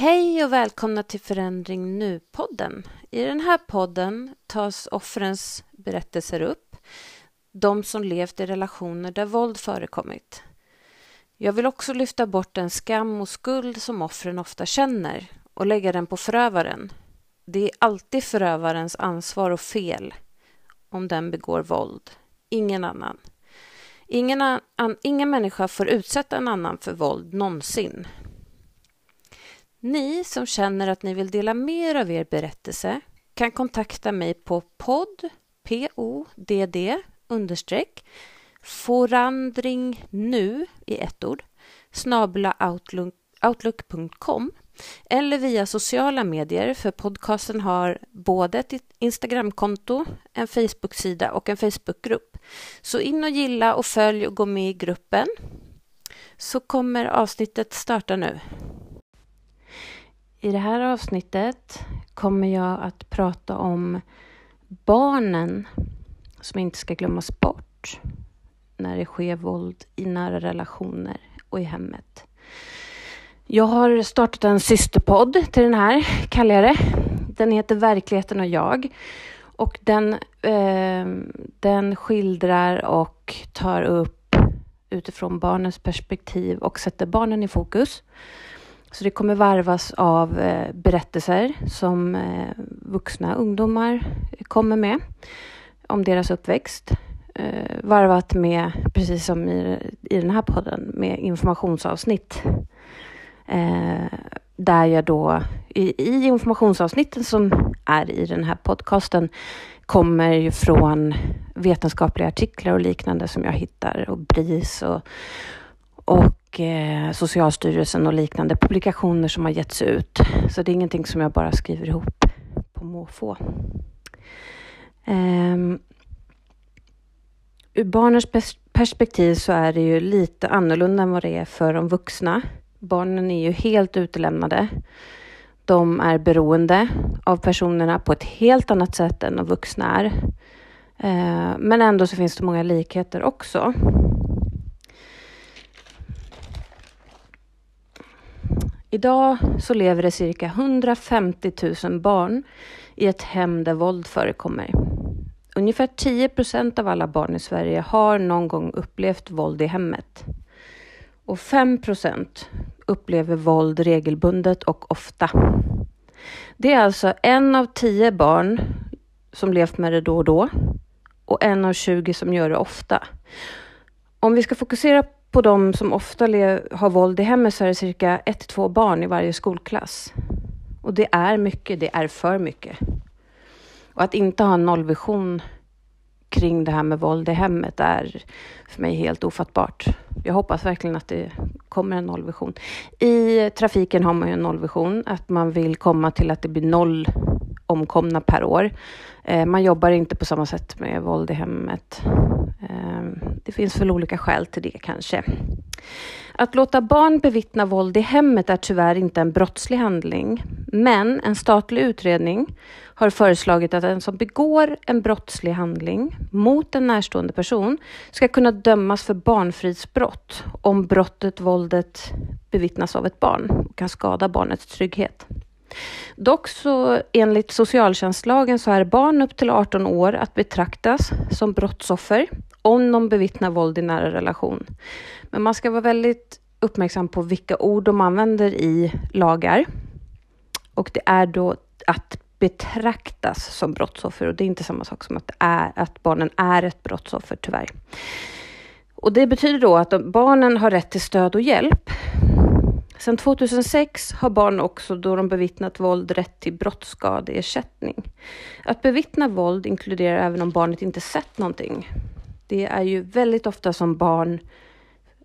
Hej och välkomna till Förändring Nu-podden. I den här podden tas offrens berättelser upp, de som levt i relationer där våld förekommit. Jag vill också lyfta bort den skam och skuld som offren ofta känner och lägga den på förövaren. Det är alltid förövarens ansvar och fel om den begår våld, ingen annan. Ingen, an, ingen människa får utsätta en annan för våld någonsin. Ni som känner att ni vill dela mer av er berättelse kan kontakta mig på podd, p-o-d-d, understreck, forandring nu i ett ord, snabla outlook.com eller via sociala medier för podcasten har både ett Instagramkonto, en Facebooksida och en Facebookgrupp. Så in och gilla och följ och gå med i gruppen så kommer avsnittet starta nu. I det här avsnittet kommer jag att prata om barnen som inte ska glömmas bort när det sker våld i nära relationer och i hemmet. Jag har startat en systerpodd till den här, kallar jag det. Den heter Verkligheten och jag. Och den, eh, den skildrar och tar upp utifrån barnens perspektiv och sätter barnen i fokus. Så det kommer varvas av eh, berättelser som eh, vuxna ungdomar kommer med om deras uppväxt. Eh, varvat med, precis som i, i den här podden, med informationsavsnitt. Där jag då i, i informationsavsnitten som är i den här podcasten kommer ju från vetenskapliga artiklar och liknande som jag hittar och BRIS och, och och eh, Socialstyrelsen och liknande publikationer som har getts ut. Så det är ingenting som jag bara skriver ihop på måfå. Um, ur barnens perspektiv så är det ju lite annorlunda än vad det är för de vuxna. Barnen är ju helt utelämnade. De är beroende av personerna på ett helt annat sätt än de vuxna är. Ehm, men ändå så finns det många likheter också. Idag så lever det cirka 150 000 barn i ett hem där våld förekommer. Ungefär 10 procent av alla barn i Sverige har någon gång upplevt våld i hemmet. Och 5 procent upplever våld regelbundet och ofta. Det är alltså en av tio barn som levt med det då och då och en av 20 som gör det ofta. Om vi ska fokusera på de som ofta har våld i hemmet så är det cirka ett till två barn i varje skolklass. Och det är mycket, det är för mycket. Och att inte ha en nollvision kring det här med våld i hemmet är för mig helt ofattbart. Jag hoppas verkligen att det kommer en nollvision. I trafiken har man ju en nollvision, att man vill komma till att det blir noll omkomna per år. Eh, man jobbar inte på samma sätt med våld i hemmet. Eh, det finns väl olika skäl till det kanske. Att låta barn bevittna våld i hemmet är tyvärr inte en brottslig handling, men en statlig utredning har föreslagit att den som begår en brottslig handling mot en närstående person ska kunna dömas för barnfridsbrott om brottet, våldet, bevittnas av ett barn och kan skada barnets trygghet. Dock så enligt socialtjänstlagen så är barn upp till 18 år att betraktas som brottsoffer om de bevittnar våld i nära relation. Men man ska vara väldigt uppmärksam på vilka ord de använder i lagar. Och det är då att betraktas som brottsoffer och det är inte samma sak som att, är, att barnen är ett brottsoffer tyvärr. Och det betyder då att barnen har rätt till stöd och hjälp. Sedan 2006 har barn också då de bevittnat våld rätt till brottsskadeersättning. Att bevittna våld inkluderar även om barnet inte sett någonting. Det är ju väldigt ofta som barn,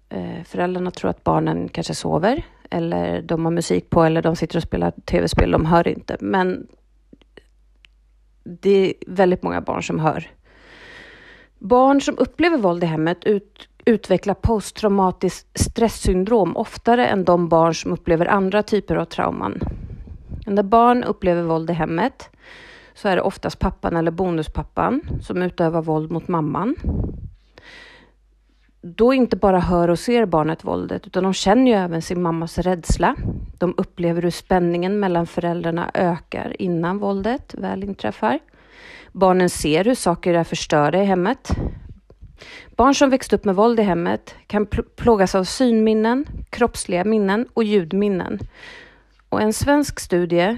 eh, föräldrarna tror att barnen kanske sover eller de har musik på eller de sitter och spelar tv-spel, de hör inte. Men det är väldigt många barn som hör. Barn som upplever våld i hemmet ut, utvecklar posttraumatiskt stresssyndrom oftare än de barn som upplever andra typer av trauman. När barn upplever våld i hemmet så är det oftast pappan eller bonuspappan som utövar våld mot mamman. Då inte bara hör och ser barnet våldet utan de känner ju även sin mammas rädsla. De upplever hur spänningen mellan föräldrarna ökar innan våldet väl inträffar. Barnen ser hur saker är förstörda i hemmet. Barn som växt upp med våld i hemmet kan plågas av synminnen, kroppsliga minnen och ljudminnen. Och en svensk studie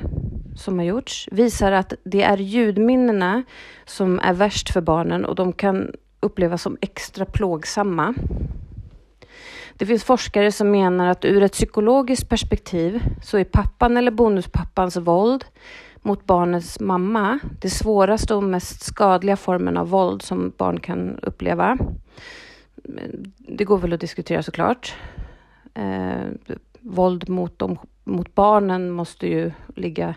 som har gjorts visar att det är ljudminnena som är värst för barnen och de kan upplevas som extra plågsamma. Det finns forskare som menar att ur ett psykologiskt perspektiv så är pappan eller bonuspappans våld mot barnets mamma det svåraste och mest skadliga formen av våld som barn kan uppleva. Det går väl att diskutera såklart. Eh, våld mot, dem, mot barnen måste ju ligga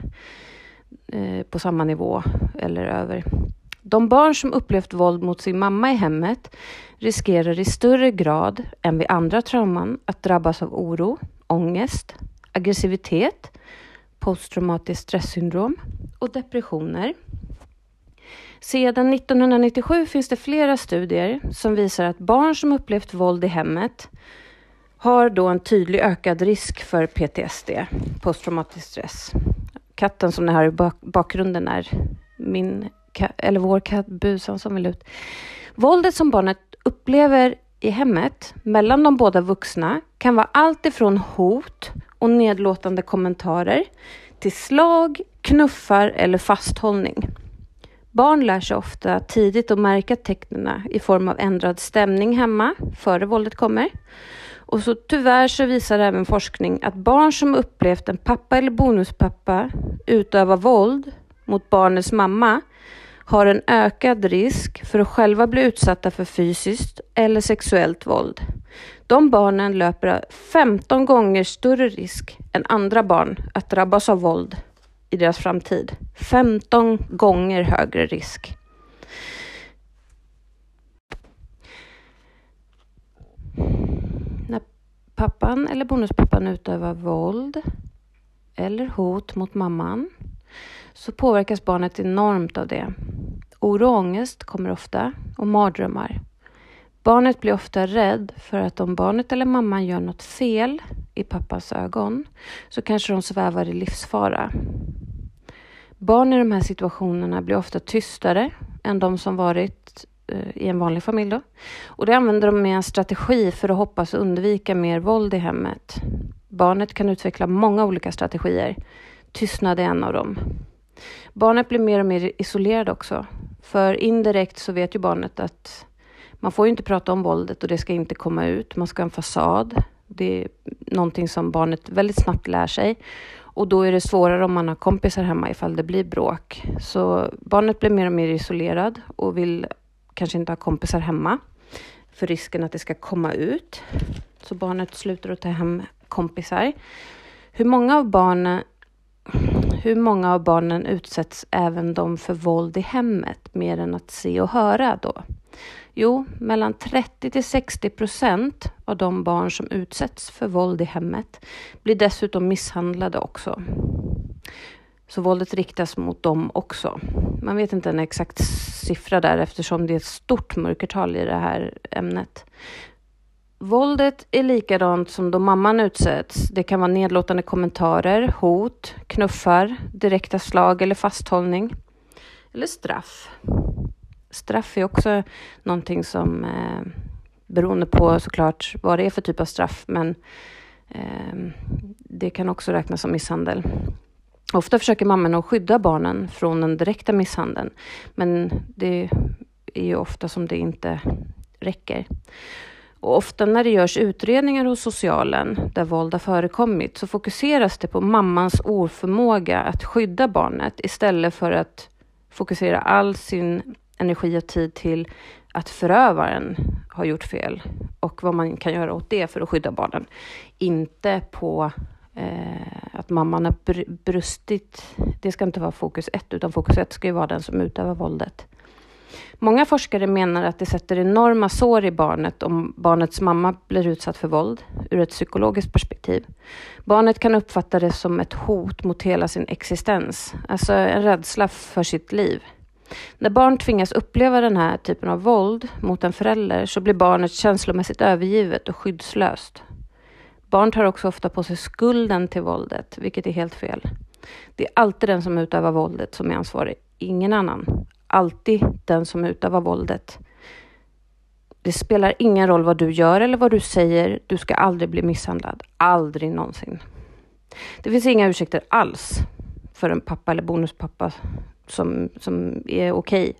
eh, på samma nivå eller över. De barn som upplevt våld mot sin mamma i hemmet riskerar i större grad än vid andra trauman att drabbas av oro, ångest, aggressivitet, posttraumatiskt stresssyndrom och depressioner. Sedan 1997 finns det flera studier som visar att barn som upplevt våld i hemmet har då en tydlig ökad risk för PTSD, posttraumatisk stress. Katten som ni har i bakgrunden är min eller vår katt Busan som vill ut. Våldet som barnet upplever i hemmet mellan de båda vuxna kan vara allt ifrån hot och nedlåtande kommentarer till slag, knuffar eller fasthållning. Barn lär sig ofta tidigt att märka tecknen i form av ändrad stämning hemma före våldet kommer. Och så tyvärr så visar även forskning att barn som upplevt en pappa eller bonuspappa utöva våld mot barnets mamma har en ökad risk för att själva bli utsatta för fysiskt eller sexuellt våld. De barnen löper 15 gånger större risk än andra barn att drabbas av våld i deras framtid. 15 gånger högre risk. När pappan eller bonuspappan utövar våld eller hot mot mamman så påverkas barnet enormt av det. Oro och ångest kommer ofta och mardrömmar. Barnet blir ofta rädd för att om barnet eller mamman gör något fel i pappas ögon så kanske de svävar i livsfara. Barn i de här situationerna blir ofta tystare än de som varit eh, i en vanlig familj. Då. Och det använder de med en strategi för att hoppas undvika mer våld i hemmet. Barnet kan utveckla många olika strategier. Tystnad är en av dem. Barnet blir mer och mer isolerad också. För indirekt så vet ju barnet att man får ju inte prata om våldet och det ska inte komma ut. Man ska ha en fasad. Det är någonting som barnet väldigt snabbt lär sig. Och då är det svårare om man har kompisar hemma ifall det blir bråk. Så barnet blir mer och mer isolerad och vill kanske inte ha kompisar hemma för risken att det ska komma ut. Så barnet slutar att ta hem kompisar. Hur många av barnen hur många av barnen utsätts även de för våld i hemmet mer än att se och höra då? Jo, mellan 30 till 60 procent av de barn som utsätts för våld i hemmet blir dessutom misshandlade också. Så våldet riktas mot dem också. Man vet inte en exakt siffra där eftersom det är ett stort mörkertal i det här ämnet. Våldet är likadant som då mamman utsätts. Det kan vara nedlåtande kommentarer, hot, knuffar, direkta slag eller fasthållning. Eller straff. Straff är också någonting som, eh, beroende på såklart vad det är för typ av straff, men eh, det kan också räknas som misshandel. Ofta försöker mamman att skydda barnen från den direkta misshandeln, men det är ju ofta som det inte räcker. Och ofta när det görs utredningar hos socialen där våld har förekommit så fokuseras det på mammans oförmåga att skydda barnet istället för att fokusera all sin energi och tid till att förövaren har gjort fel och vad man kan göra åt det för att skydda barnen. Inte på eh, att mamman har br brustit. Det ska inte vara fokus ett, utan fokus ett ska ju vara den som utövar våldet. Många forskare menar att det sätter enorma sår i barnet om barnets mamma blir utsatt för våld ur ett psykologiskt perspektiv. Barnet kan uppfatta det som ett hot mot hela sin existens, alltså en rädsla för sitt liv. När barn tvingas uppleva den här typen av våld mot en förälder så blir barnet känslomässigt övergivet och skyddslöst. Barn tar också ofta på sig skulden till våldet, vilket är helt fel. Det är alltid den som utövar våldet som är ansvarig, ingen annan. Alltid den som utövar våldet. Det spelar ingen roll vad du gör eller vad du säger, du ska aldrig bli misshandlad. Aldrig någonsin. Det finns inga ursäkter alls för en pappa eller bonuspappa som, som är okej okay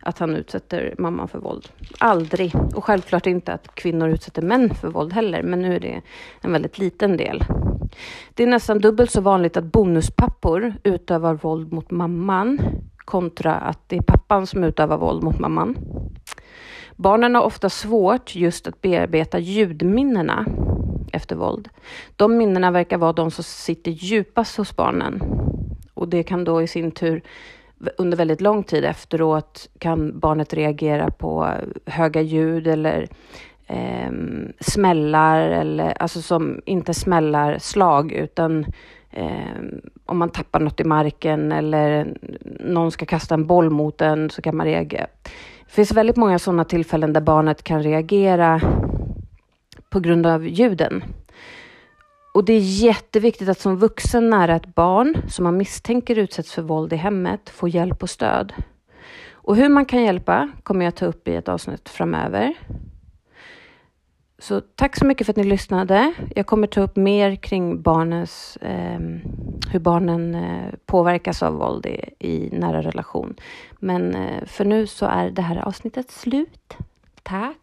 att han utsätter mamman för våld. Aldrig. Och självklart inte att kvinnor utsätter män för våld heller, men nu är det en väldigt liten del. Det är nästan dubbelt så vanligt att bonuspappor utövar våld mot mamman kontra att det är pappan som utövar våld mot mamman. Barnen har ofta svårt just att bearbeta ljudminnena efter våld. De minnena verkar vara de som sitter djupast hos barnen och det kan då i sin tur under väldigt lång tid efteråt kan barnet reagera på höga ljud eller eh, smällar, eller, alltså som inte smällar slag utan eh, om man tappar något i marken eller någon ska kasta en boll mot en så kan man reagera. Det finns väldigt många sådana tillfällen där barnet kan reagera på grund av ljuden. Och det är jätteviktigt att som vuxen nära ett barn som man misstänker utsätts för våld i hemmet får hjälp och stöd. Och hur man kan hjälpa kommer jag ta upp i ett avsnitt framöver. Så tack så mycket för att ni lyssnade. Jag kommer ta upp mer kring barnens, eh, hur barnen eh, påverkas av våld i, i nära relation. Men eh, för nu så är det här avsnittet slut. Tack!